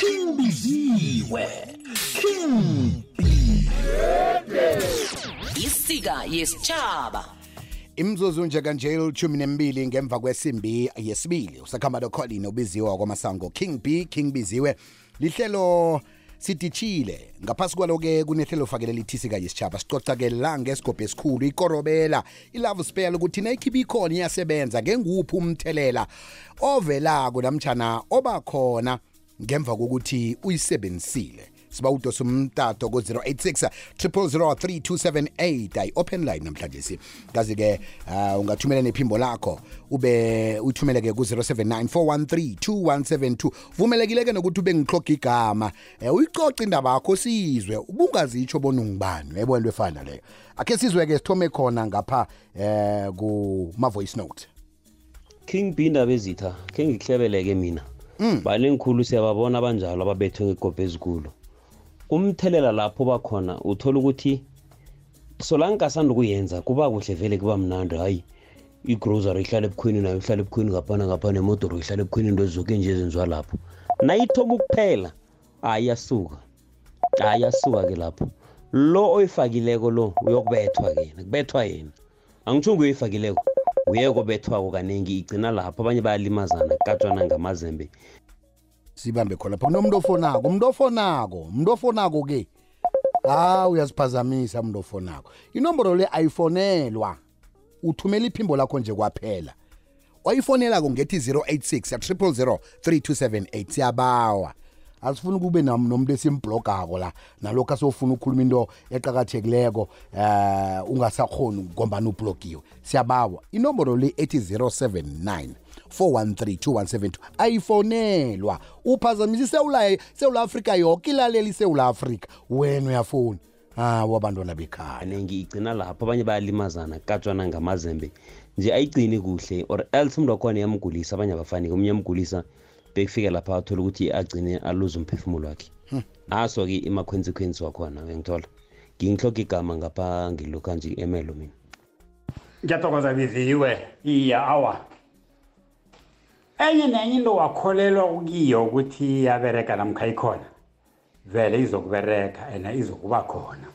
King Biziwe King B isika yesitshaba imzuzu nje kanje ilithumi nembili ngemva kwesimbi yesibili. Usakhamba locolin obiziwa kwamasango king b king biziwe. Lihlelo sidishile ngaphasi kwalo-ke kunehlelo fakele lithisika yesitshaba sicoca-ke la ngesigobhe esikhulu ikorobela ilove spell ukuthi nayikhipha ikhona iyasebenza. Ngenguphi umthelela ovelako namtshana obakhona? Ngemva kokuthi uyisebenzisile. Siba udosa umtato ku-086 0003278 ayi-open line namhlanje si. Kazi-ke uh, ungathumela nephimbo lakho ube uthumele-ke ku-079 413 2172 vumelekile-ke nokuthi ube ngihloga igama um uyicoce indaba yakho sizwe ubungazitsho bona ungubani uyayibona into efana leyo. Akhe sizwe-ke sithome khona ngapha um kuma-voice note. King b indaba ezitha khe ngikuhlebeleke mina. Mm. balengikhulu siyababona abanjalo ababethwe ngegobhe ezikulu. Umthelela lapho bakhona uthola ukuthi solangasanda ukuyenza kuba kuhle vele kuba mnandi hayi igrocery ihlala ebukhweni nayo ihlala ebukhweni ngaphana ngapha nemodoro ihlala ebukhweni into ezizoke nje ezenziwa lapho. Nayithoba ukuphela ayasuka ayasuka-ke lapho. Lo oyifakileko lo uyokubethwa-ke yena kubethwa yena. Angitsho nguyoyifakileko uyeko bethwako kaningi igcina lapho abanye bayalimazana katshwana ngamazembe. Sibambe khona pha. Kunomuntu ofonako umuntu ofonako umuntu ofonako-ke. Ha uyasiphazamisa umuntu ofonako. Inomboro le ayifonelwa. Uthumela iphimbo lakho nje kwaphela. Wayifonelako ngethi 086 000 3278 siyabawa asifuni kube nam- nomuntu esimbhlogako la nalokhu asofuna ukukhuluma into eqakathekileko eh ungasakhoni ngombani ublogiwe. Siyabawa. Inomboro le ethi 079 4132172 ayifonelwa. Uphazamisa isewula sewula afrika yoke ilalela isewula afrika. Wena uyafuna ah wabantwana bekhaya. Kaningi igcina lapho abanye bayalimazana katshwana ngamazembe. Nje ayigcini kuhle or else umuntu wakhona iyamgulisa abanye abafani omunye yamgulisa bekufike lapha athola ukuthi agcine aluze umphefumulo wakhe. Naso-ke ima-consequence wakhona uyangithola ngingihloga igama ngapha ngilokha nje emelo mina. Ngiyathokoza biziwe iya awa. Enye nenye into wakholelwa kukiyo ukuthi iyabereka namkha ikhona. Vele izokubereka and izokuba khona.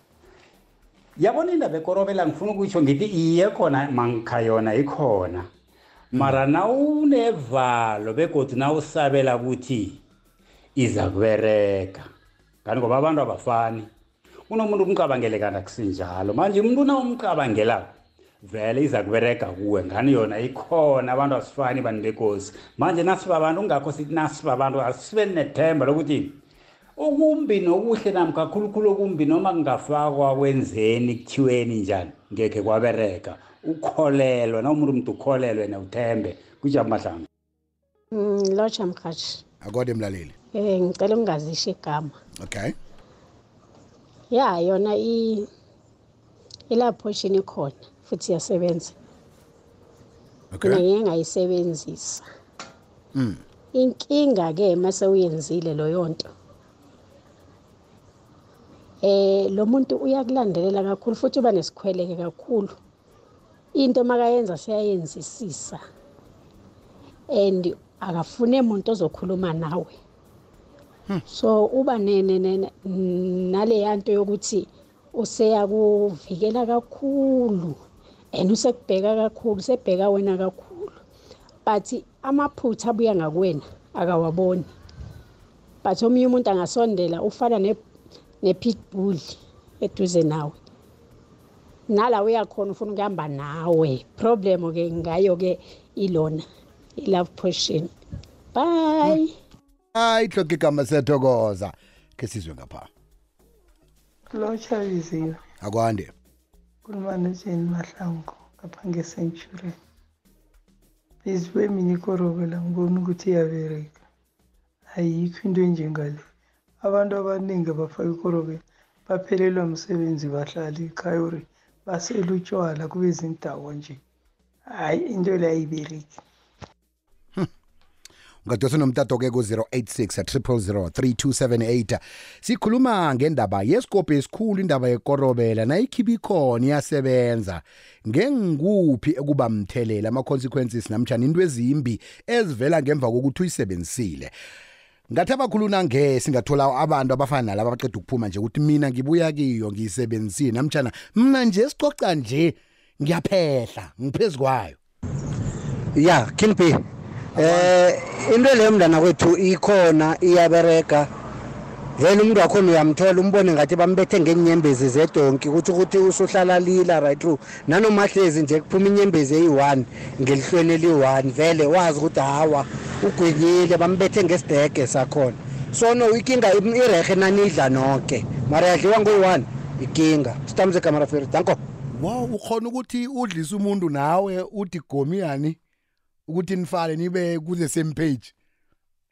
Yabona indaba ekorobela ngifuna ukuyitsho ngithi iye khona mankha yona ikhona. Mara nawunevalo begodwa nawusabela ukuthi iza kubereka. Ngani ngoba abantu abafani. Unomuntu umcabangele kanti akusinjalo. Manje umuntu nawumcabangelako vele iza kubereka kuwe. Ngani yona? Ikhona. Abantu asifani bantu bekosi. Manje nasibabantu kungakho sithi nasibabantu asibe nethemba lokuthi ukumbi nokuhle namkha khulukhulu okumbi noma kungafakwa kwenzeni kuthiweni njani ngekhe kwabereka. Ukholelwa na umuntu umuntu ukholelwe newuthembe kujama mahlangu Mm, lotsha mkhathi. Akode mlaleli? Eh ngicela ungazisho igama. Okay. Ya yona i ilaphoshini ikhona futhi iyasebenza. Mina okay. Ngike ngayisebenzisa Mm. inkinga ke mase uyenzile loyo nto. Eh lo muntu uyakulandelela kakhulu futhi uba nesikhweleke kakhulu. Into makayenza siyayenzisisa and akafune umuntu ozokhuluma nawe. So uba naleya nto yokuthi useyakuvikela kakhulu and usekubheka kakhulu sebheka wena kakhulu but amaphutha abuya ngakuwena akawaboni. But omunye umuntu angasondela ufana ne- ne-pitbull eduze nawe. Nala uyakhona ufuna ukuhamba nawe. Problem-ke ngayo-ke ilona i-love potion. Bye. Hayi hloka igama siyathokoza. Ke sizwe ngapha. Lotsha biziwe akwande. Khuluma nojeni mahlangu ngapha nge-century biziwe mina ikorobela ngibona ukuthi iyabereka. Ayikho into enjengale abantu abaningi abafaka ikorobela baphelelwa msebenzi bahlala ekhaya uri basela utshwala kube zindawo nje. Hayi into le ayibereki. Ungadosa nomtato-ke ku-086 3278 sikhuluma ngendaba yesikobho esikhulu indaba yekorobela nayikhipha ikhona iyasebenza ngengikuphi ekuba mthelela ama-consequences namtshana into ezimbi ezivela ngemva kokuthi uyisebenzisile? Ngathi abakhuluna nge singathola abantu abafana nalabo abaqeda ukuphuma nje ukuthi mina ngibuya kiyo ngiyisebenzisile. Namtjana mina nje sicoca nje ngiyaphehla ngiphezu kwayo. Ya king b eh into leyo mndana kwethu ikhona iyaberega. Vele umuntu wakhona uyamthola umbone ngathi bambethe ngenyembezi zedonki ukuthi ukuthi usuhlala lila right through. Nanoma hlezi nje kuphuma inyembezi eyi-one ngelihlweni eli-one vele wazi ukuthi hawa ugwinyile bambethe ngesidege sakhona. So no ikinga irehe nanidla nonke mara yadliwa ngoyi-one ikinga. Sitamze kamara feri danko. Wow ukhona ukuthi udlise umuntu nawe uthi gomiyani ukuthi nifale nibe kuze same page.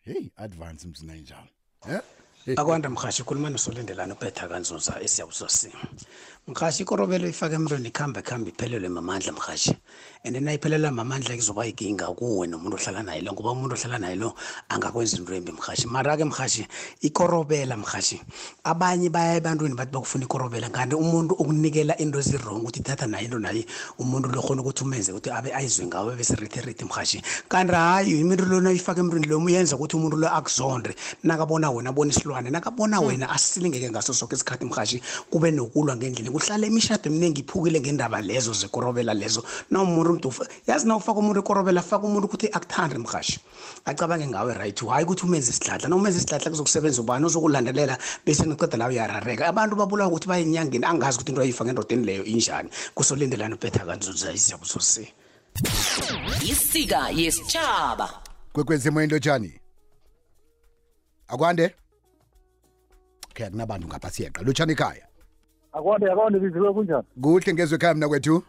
Hey advance msina njalo eh? Akwanda mhashi khuluma nosolindelana ubetha kanzuza esiyabusosi mhashi ikorobelo ifake emntwini ikhambe khambe iphelelwe mamandla mhashi and nayiphelelwa mamandla kuzoba ikinga kuwe nomuntu ohlala naye lo ngoba umuntu ohlala naye lo angakwenza into embi mhashi mara-ke mhashi ikorobela mhashi abanye baya ebantwini bathi bakufuna ikorobela kanti umuntu ukunikela into ezirong ukuthi thatha naye into naye umuntu lokhona ukuthi umenze ukuthi abe ayizwe ngawe besirithirithi mhashi kanti hayi imintu lona ifake emntwini lo uyenza ukuthi umuntu lo akuzondre. Nakabona wena abona isilwane nakabona wena asilingeke ngaso soke isikhathi mhashi kube nokulwa ngendlela kuhlala imishado eminingi iphukile ngendaba lezo zekorobela lezo. Na umuntu umuntu ufa- yazi na ufaka umuntu ikorobela faka umuntu ukuthi akuthande mhashi. Acabange ngawe right? Hayi ukuthi umenze isidladla. Na umenze isidladla kuzokusebenza ubani? Uzokulandelela bese niceda la uyarareka. Abantu babulawa ukuthi baye enyangeni angazi ukuthi into ayifake endodeni leyo injani. Kusolindelana ubetha kanzuza isiyabusosi isika yesitshaba kwekwezi moyento tshani akwande? Okay akunabantu ngapha siyeqa. Lutshani ekhaya. Akwande akwande biziwe kunjani? Kuhle ngezwe ekhaya mna kwethu.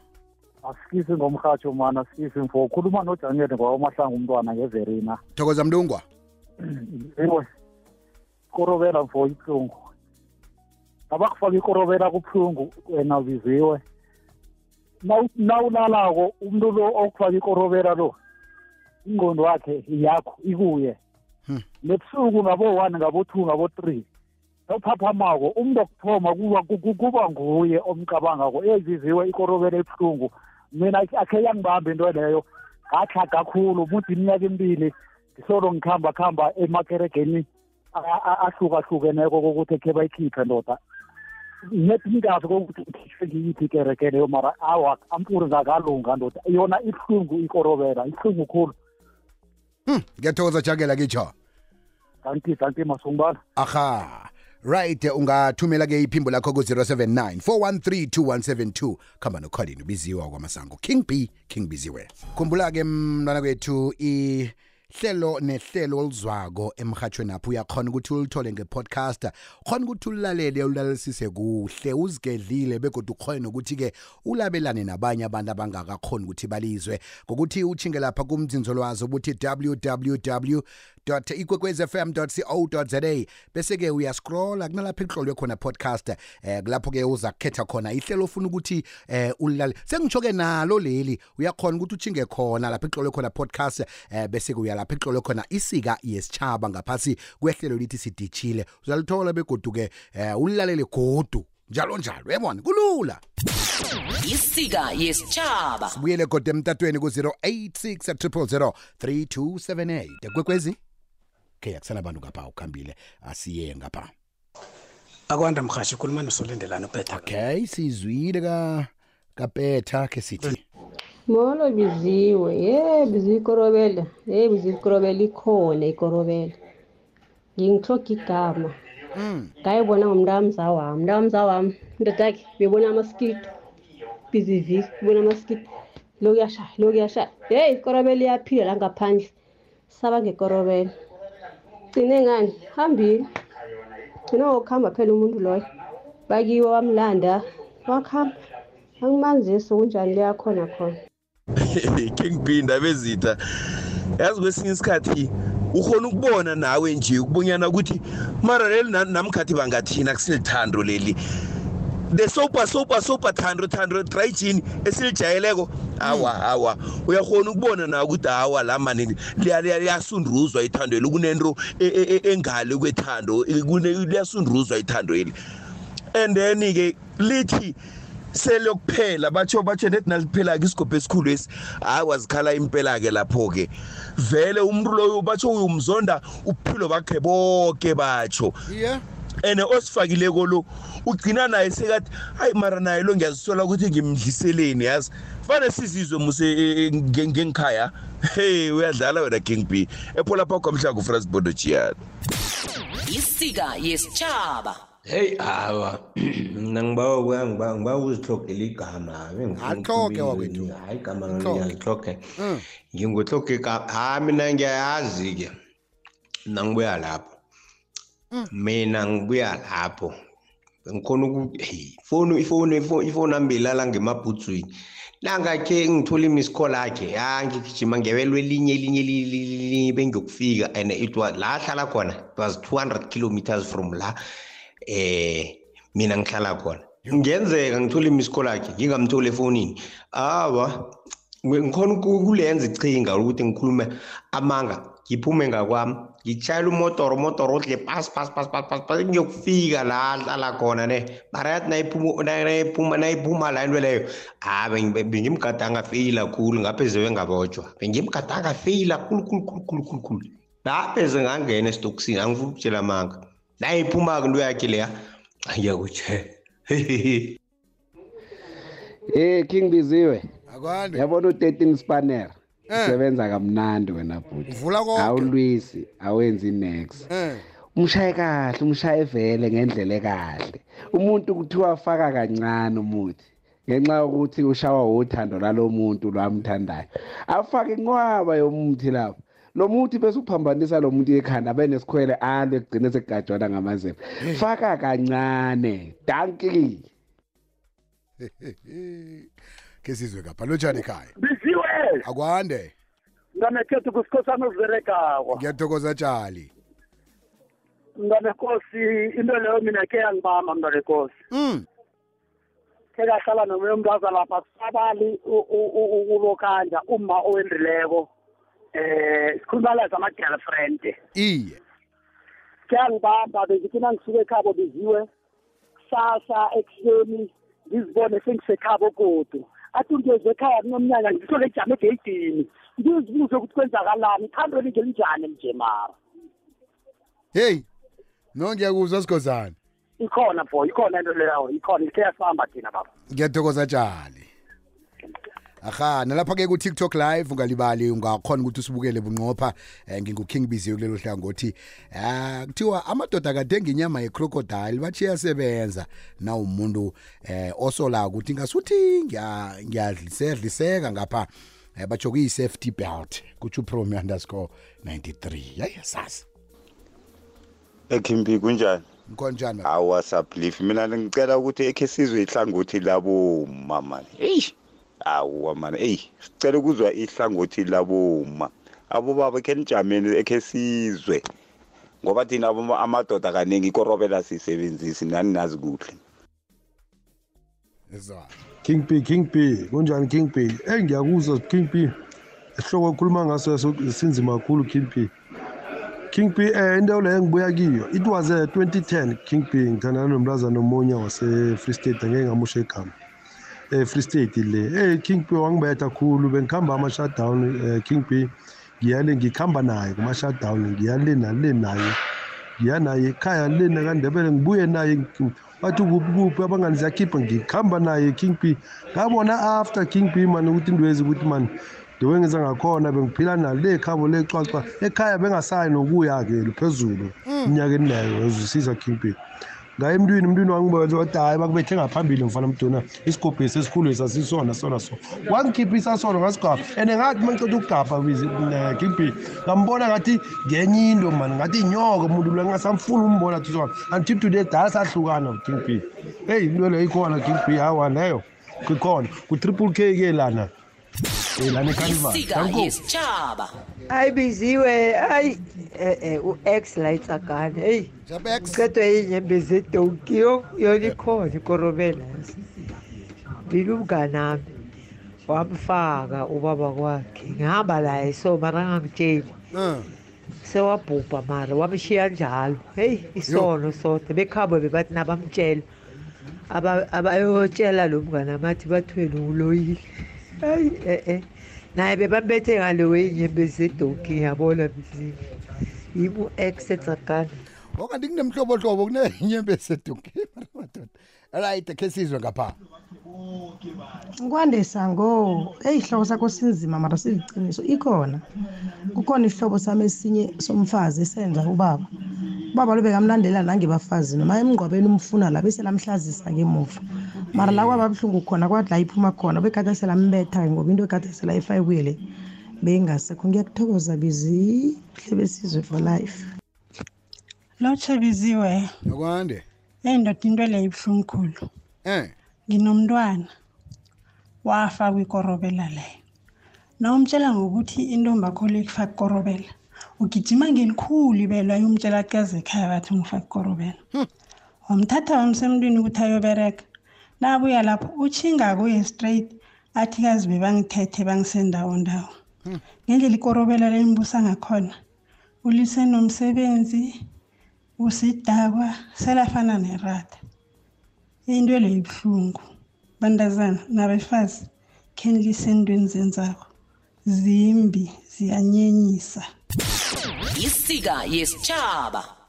Asikisi ngomrhatsho mana asikisi mfo khuluma nojanyete ngwawamahlangu umntwana ngeverina thokoza mlungwa. Iwe ikorobela mfo ibuhlungu. Abakufaka ikorobela kubuhlungu wena biziwe Nawu- nawulalako umuntu lo okufaka ikorobela lo ingqondo wakhe yakho ikuye. Nebusuku ngabo-one ngabo-two ngabo-three nawuphaphamako umuntu okuthoma kuba ku- ku- kuba nguye omcabangako eziziwe ikorobela ebuhlungu. Mina akhe yangibamba into leyo ngatlha kakhulu umuthi iminyaka emibili ngisolo ngikhamba khamba emakeregeni a- a- ahlukahlukeneko kokuthi khe bayikhiphe ndoda. Nethi ngingazi kokuthi ngikhishwe ngiyiphi ikereke leyo mara awa ampuri zakalunga ndoda. Yona ibuhlungu ikorobela ibuhlungu khulu. Ngiyathokoza jakela kitsho kanti kanti masumbala aha. Right ungathumela ke iphimbo lakho ku-079 413 2172 khamba nokholini ubiziwa kwamasango king b king biziwe. Khumbula ke mntwana kwethu ihlelo nehlelo oluzwako emhathweni apho uyakhona ukuthi ulithole ngepodcast. Khona ukuthi ulilalele ulalelisise kuhle uzigedlile begodwa ukhone nokuthi-ke ulabelane nabanye abantu abangakakhoni ukuthi balizwe. Ngokuthi uchinge lapha kumzinzo lwazi obuthi www ikwekwezfm co za bese-ke uyascrolla kunalapho ekuhlolwe khona podcast eh kulapho-ke uza kukhetha khona ihlelo ofuna ukuthi eh ulilale. Sengitsho-ke nalo leli uyakhona ukuthi uchinge khona lapho ekuhlolwe khona podcast eh bese-ke uya lapho ekuhlolwe khona isika yesitshaba ngaphasi kwehlelo lithi sidishile uzalithola begodu-ke eh ulilalele godu. Njalo njalo uyabona? Kulula. Isika yesitshaba sibuyele kodwa emtatweni ku-086 3278 kwekwezi okay akusanabantu ngapha ukhambile asiye ngapha. Akwanda mhashi ukhuluma nosolindelana ubetha okay sizwile ka kapetha ke sithi. Molo biziwe. Ye biziwe ikorobela. Ye biziwe ikorobela ikhona ikorobela. Ngingihloga igama. Ngayibona ngomntamza wami. Mntamza wami indodakhe bebona amaskito biziviki bebona amaskito lokuyashaya lokuyashaya loku yashaya heyi ikorobela iyaphila la ngaphandle. Saba ngekorobela gcine ngani? Hambile. Gcina ngokuhamba phela umuntu loyo. Bakiwe wamlanda wakuhamba angimanzisi kunjani liyakhona khona? King b indaba ezitha yazi kwesinye isikhathi ukhona ukubona nawe nje ukubonyana ukuthi mara leli na- namkhathi bangathina kusilithando leli. The sopa sopa sopa thando thando dry gin esilijayeleko. Awa awa. Uyakhona ukubona na ukuthi hawa la mani liya- liya- liyasundruzwa ithandweni kunento e- e- e- engale kwethando liyasundruzwa ithandweni and then-ke lithi selokuphela batsho batsho nethi naliphela-ke isigobho esikhulu esi hayi wazikhala impela-ke lapho-ke. Vele umuntu loyo batsho uyumzonda ubuphilo bakhe bonke batsho iye. And osifakileko lo ugcina naye sekathi hayi mara naye lo ngiyazisola ukuthi ngimdliseleni yazi? Fane sizizwe muse eh, nge- ngengikhaya hey uyadlala wena king b. Epholapha kwamhlanga ufrans bodojiyana isika yesitshaba heyi hawa mna ngibawa ukuya ngiba ngiba uzihlogela igama Atlhoge wakwethu. hayi igama ngiyazihloge Mm. ngingutloge igama hayi mina ngiyayazi-ke mina ngibuya lapho. Mina ngibuya lapho. Ngikhona uku hey ifoni ifoni ifoni ifoni ambelala ngemabhutswini nangakhe ngithola imiss call akhe ya ngigijima ngebelwe elinye elinye li- li- li- li- bengiyokufika and it was la ahlala khona it was 200 kilometers from la eh mina ngihlala khona. Ngenzeka ngithola imiss call akhe ngingamtholi efonini. Awa ngikhona uku- ukulenza ichinga ukuthi ngikhulume amanga ngiphume ngakwami. Ngitshayela umotoro umotoro udle pas pas pas pas pas pas ngiyokufika la ahlala khona ne mara yathi nayiphuma nayiphuma nayiphuma la into leyo ha bengimgadanga feyila khulu ngapheze bengabotshwa bengimgadanga feyila khulu khulu khulu khulu khulu khulu ngapheze ngangena esitokisini angifuna ukutshela amanga nayiphuma-ke into yakhe leya ngiyakutshela Eh King Biziwe. Akwande. Yabona u13 spanner. Eh. Sebenza kamnandi wena bhuti. Uvula konke. Awulwisi, awenzi next. Eh. Umshaye kahle, umshaye vele ngendlela ekahle. Umuntu kuthiwa afaka kancane umuthi. Ngenxa yokuthi ushawa uthando lalomuntu lwamthandayo. Afake inqwaba yomuthi lapho. Lo muthi bese uphambanisa lo muntu ekhanda abe nesikhwele alo egcine sekugajwana ngamazembe. Faka kancane. Danki. ke sizwe kapha lotshani ekhaya biziwe akwande. Mntanekhethu kusikhosana oziberegako ngiyathokoza tshali mntanekosi into leyo mina ke yangibamba mntanekosi. Mm. ke kahlala nomunye umntu lapha sabali ulokhanja uma owendrileko eh sikhuluma la zama-girlfriend iye kuyangibamba bengifuna ngisuke ekhabo biziwe kusasa ekuseni ngizibone sengisekhabo godu. Athi ngiyezwe ekhaya kunomnyanya ngisole ejame egeyidini. Ngizibuze ukuthi kwenzakalani? Ikhambeni ngelinjani nje mara? Hey no ngiyakuzwa sikhosana. Ikhona bo ikhona into leyo ikhona. Ikhe yasihamba thina baba. Ngiyathokoza tshali aha nalapha-ke ku-tiktok live ungalibali ungakhona ukuthi usibukele bunqopha um ngingu-king biziwe kulelo hlangothi. Um kuthiwa amadoda kadinga inyama yecrocodile bathi iyasebenza. Na umuntu um osolako ukuthi ngasuthi ngiya- ngiyadliseka ngapha um batsho kuyi-safety belt kutsho upromi underscore 93 yayi sasi ekhimpi kunjani? Nkonjani awasablief mina ngicela ukuthi ekhe sizwe ihlangothi laboma mani eyi awuwa mani eyi sicela ukuzwa ihlangothi laboma. Abobaba khe nijameni ekhe sizwe. Ngoba thina abo- amadoda kaningi ikorobela siyisebenzisi nani nazi kuhle. King P King P kunjani King P? Hey ngiyakuzwa King P. Esihloko ekhuluma ngaso yaso- sinzima kakhulu King P. King P eh into leyo engibuya kiyo it was uh, 2010 King P ngithandana nomntazana omunye wase Free State ngeke ngamusha igama eh Free State le. Eh King P wangibetha kakhulu bengikhamba ama shutdown eh, King P ngiyale ngikhamba naye kuma shutdown ngiyale nale naye. Ngiya naye ekhaya le nakandebele ngibuye naye bathi kuphi kuphi abangani ziyakhipha ngikhamba naye King P. Ngabona after King P man ukuthi indwezi ukuthi man ndobe ngenza ngakhona bengiphila nalo le khabo lecwacwa ekhaya bengasayi nokuya-ke phezulu iminyaka enayo ezwisisa King P. ngaye emntwini umntwini wangibona wathi hayi bakubethe ngaphambili mfana mduna isigobhesi esikhulu esasisona sona so wangikhiphisa sona ngasigaba. And ngathi uma ngiceda ukugabha eh, King P ngambona ngathi ngenye into mani ngathi inyoka umuntu lo ngingasamfuni umbona thi sona. Until today dala sahlukana King P heyi into leyo ikhona King P hawa leyo. Kukhona ku-triple k ke lana Eh, lana ekhanival isika yesitshaba ayibiziwe ayi eh eh u-x la itsagane heyi qedwe yinyembezi edonki yo yona ikhona ikorobela. Bila umnganami wamfaka ubaba kwakhe ngihamba laye so mara angangitsheli sewabhubha mara wamshiya njalo. Heyi isono soda bekhabo bebathi nabamtshela. Aba- abayotshela lo mngane amathi bathwele uloyile. Hayi e-e naye bebambethe ngalo weyinyembezi sedonki yabona biziwe yimo ex etsakana okanti kunemhlobohlobo kunenyembe esedunkini madoda. Right khe sizwe ngapha. Kwandisa ngo eyi ihlobo sakho sinzima mara siliciniso ikhona kukhona isihlobo sami esinye somfazi esenza ubaba. Ubaba lobe kamlandela nangebafazini noma emngqwabeni umfuna la bese lamhlazisa ngemuva. Mara la kwaba buhlungu khona kwathi la iphuma khona bekade selambetha ngoba into ekade selayifa kuye le beyingasekho ngiyakuthokoza bizi hle besizwe for life. Lotshebiziwe akwande? Eyi ndoda into leyo ibuhlungu khulu. Um nginomntwana wafa kwikorobela leyo nawumtshela ngokuthi intombi akho le kufaka ikorobela ugijima ngelikhulu ibelo ayomtshela ceze ekhaya bathi ngifaka ikorobela. Wamthatha wamsemntwini ukuthi ayobereka nabuya lapho utshinga kuye straight athi kazi bebangithethe bangisendawo ndawo. Ngendlela ikorobela lembusa ngakhona ulise nomsebenzi usidakwa selafana nerata into leyo ibuhlungu. Bantazana nabefazi khenilise entweni zenzako. Zimbi ziyanyenyisa. Isika yesitshaba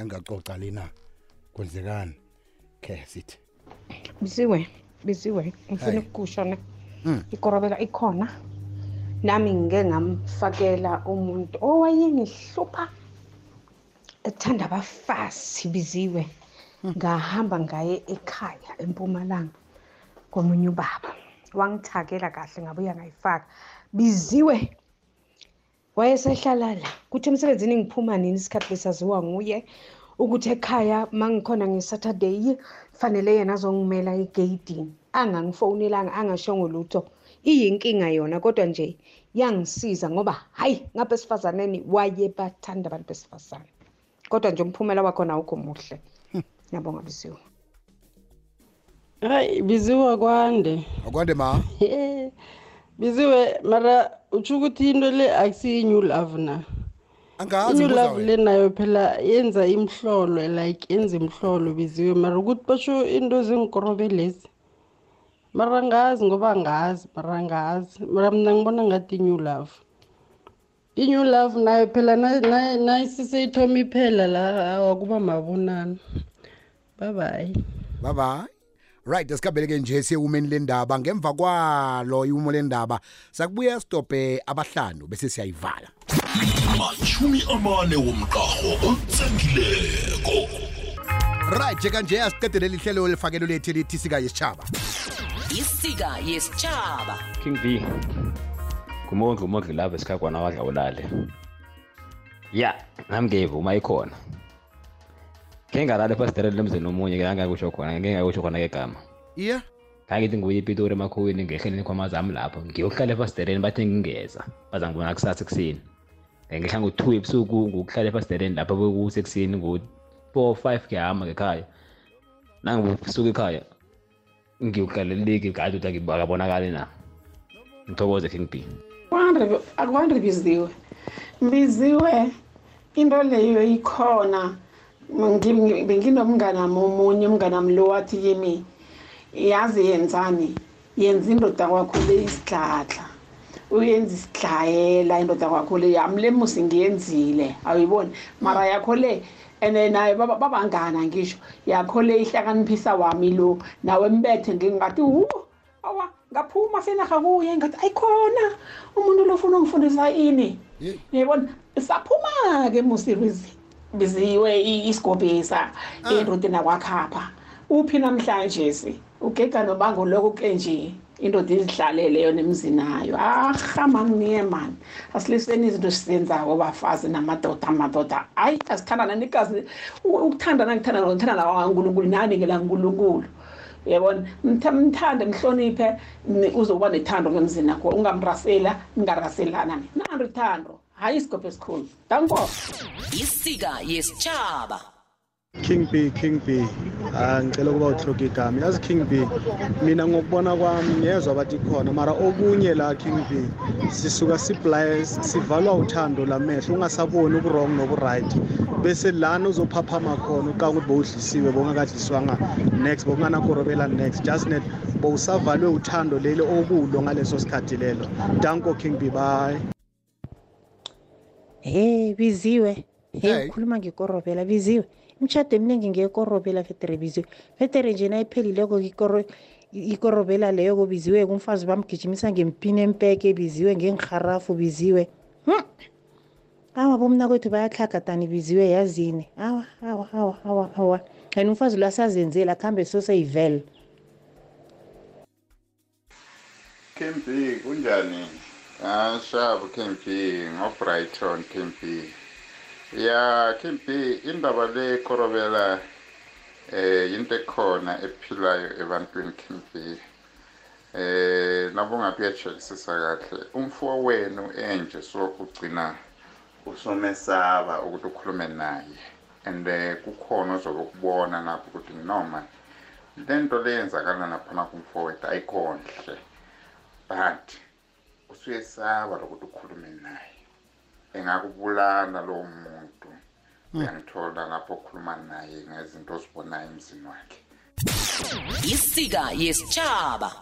engacoca lena kwenzekani? Khe sithi. Bisiwe bisiwe ngifuna Hayi. ukusho ne. Mm. ikorobela ikhona. Nami ngike ngamfakela umuntu owayengihlupha ethanda abafazi biziwe. Ngahamba ngaye ekhaya empumalanga komunye ubaba. Wangithakela kahle ngabuya ngayifaka. Biziwe wayesehlala la kuthi emsebenzini ngiphuma nini isikhathi besaziwa nguye ukuthi ekhaya ma ngikhona ngesaturday fanele yena azongimela egeyidini. Angangifonelanga angashongo lutho. Iyinkinga yona kodwa nje yangisiza ngoba hayi ngapha esifazaneni waye bathanda abantu besifazane. Kodwa nje umphumela wakhona awukho muhle. Ngiyabonga bisiwe hayi biziwe kwande. Akwande ma? biziwe mara utsho ukuthi into le akusiyi-new love na. Angazi i-new buza love le nayo phela yenza imhlolo like yenza imhlolo biziwe mara ukuthi basho into zengikorobelezi mara ngazi ngoba ngazi mara ngazi mara mna ngibona ngathi i-new love. I-new love nayo phela nayisiseyithoma iphela la awa kuba mabonana bye bye bye bye right asikhabeleke nje siye umeni lendaba. Ngemva kwalo iwumo lendaba sakubuya stophe abahlanu bese siyayivala. Mashumi amane womqaho otsengileko right njekanje asiqedele lihlelo elifakelo lethu elithi sika yesitshaba isika yesitshaba king b ngumondli umondli lapho esikhagwana wadla ulale. Ya nami ngiyivuma ikhona. Ke ngalala efasitereni lemzini omunye ngangakusho khona ngengakusho khona kegama iya. Ngangithi nguye ipitori emakhuweni ngehleleni kwamazami lapho ngiyokuhlala efasitereni bathe ngingeza baza ngibona kusasa ekuseni ngehla ngo-two ebusuku ngokuhlala efasitereni lapho bekusekuseni ngo-four five ngiyahamba ngekhaya. Nangibusuka ekhaya ngiyokuhlalela iligi kade ukuthi akabonakali na. Ngithokoze king b. Akwandi biziwe. Biziwe into leyo ikhona. Ngi- benginomnganami omunye umnganami lo wathi kimi yazi yenzani? Yenza indoda kwakho le isidladla uyenza isidlayela indoda kwakho le. Yamlemusi ngiyenzile. Awuyiboni? Mara yakho le and naye baba- babangana ngisho yakho le ihlakaniphisa wami lo. Nawe mbethe ngingathi wu awa ngaphuma senarha kuye ngathi ayikhona umuntu lo ufuna ungifundisa ini? Yayibona saphuma-ke musirizi biziwe i- isigobhisa endodeni akwakhapha uphi namhlanje si? Ugega nobango lokho-ke nje indoda izihlalele yona emzinayo ahama ngiye mani asiliseni izinto esizenzako bafazi namadoda amadoda. Hayi asithandana negazi U- ukuthandana ngithandana ngithandana kwankulunkulu nani ngela nkulunkulu? Uyabona? Mtha- mthande mhloniphe ni- uzokuba nethando ngemzini akho ungamrasela ningaraselana nando ithando hayi isigobho esikhulu danko isika yesitshaba King B King B. Ah ngicela ukuba uthloke igama. Yazi King B. Mina ngokubona kwami ngiyezwa bathi khona mara okunye la King B sisuka siblind sivalwa uthando lamehlo ungasaboni ukurong nokuright. Bese lana uzophaphama khona uqa ukuthi bowudlisiwe bongakadliswanga next bonganakorobela next. Just net bowusavalwe uthando leli okulo ngaleso sikhathi lelo. Danko King B. Bye. Hey biziwe. Hey Hey. ukhuluma ngekorobela biziwe. Imishado eminingi ngekorobela federe biziwe. Federe nje nayiphelileko ikoro ikorobela leyo kubiziwe kumfazi bamgijimisa ngempini empeke biziwe ngengiharafu biziwe. Hmm. Awa bomna kwethu bayatlhagatani biziwe yazini. Awa awa awa awa awa. Kanti umfazi lo asazenzela akhambe soseyivele. Kempi kunjani? Ah shabu Kempi ngoBrighton Kempi. Ya Kempi indaba le korobela eh into ekhona ephilayo ebantwini Kempi. Eh nabonga kuyachelisisa kahle. Umfo wenu enje so ugcina usomesaba ukuthi ukhulume naye. And eh, kukhona ozobe kubona lapho ukuthi noma lento leyenzakala naphana kumfowethu ayikhonhle. but usuyesaba lokuthi ukhulume naye. Engakubulala lowo muntu. Uyangithola lapho okhuluma naye ngezinto ozibonayo emzini wakhe. Isika yesitshaba.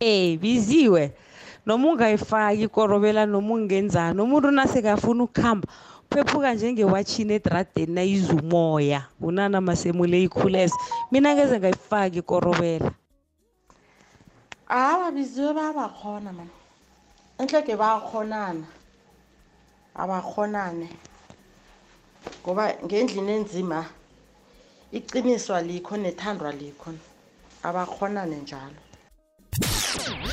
Eh biziwe. Noma ungayifaki ikorobela noma ungenzani umuntu nasekafuna ukuhamba phephuka njengewatshini edradeni nayiza umoya. Unana masemule ikhulese mina ngeze ngayifaki ikorobela. Awa biziwe bayabakhona mani enhleke bayakhonana abakhonane ngoba ngendlini enzima iqiniso alikho nethandwa alikho. Abakhonane njalo.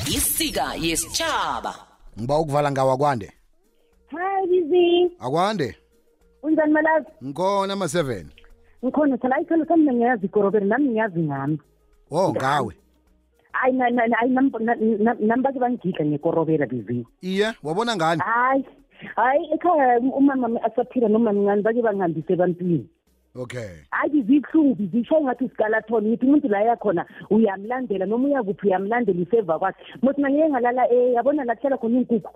Isika yesitshaba ngiba ukuvala ngawa kwande Hi Bizi, akwande? Unjani malazi? ngikhona ama-7 Ngikhona phela ayithole sami ngiyazi ikorobela nami ngiyazi ngami. oh ngawe. Ayi na na ayi nami bake bangidla ngekorobela Bizi. iye wabona ngani? Hayi. Hayi ekhaya umama wami asaphila noma mncane bake bangihambise ebantwini. okay. Hayi zibuhlungu zisho ngathi usikalathoni ngithi umuntu la yakhona uyamlandela noma uyakuphi uyamlandela iseva kwakhe. Mothi ngangike ngalala eh yabona la kuhlala khona inkukhu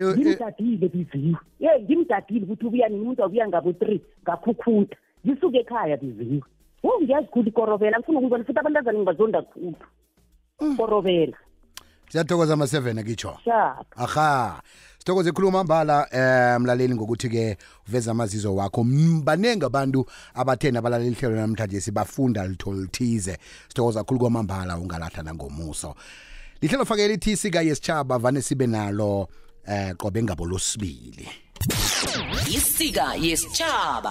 ngimdadile biziwe ye ngimdadile ukuthi ubuya nini umuntu wabuya ngabo three ngakhukhutha ngisuke ekhaya biziwe wo ngiyazikhula ikorobela ngifuna ukuyibona futhi abantazane ngibazonda khulu. Korobela siyathokoza ama-7 akitsho shap aha. Sithokoze ikhuluma mbala eh mlaleli ngokuthi ke uveza amazizo wakho. M- baningi abantu abathena abalaleli ihlelo namhlanje sibafunda litho lithize. Sithokoza kakhulu kwamambala ungalahla nangomuso. Lihlelo fakela ithi sika yesitshaba vane sibe nalo. Eh qobe ngabo losibili. Isika yesitshaba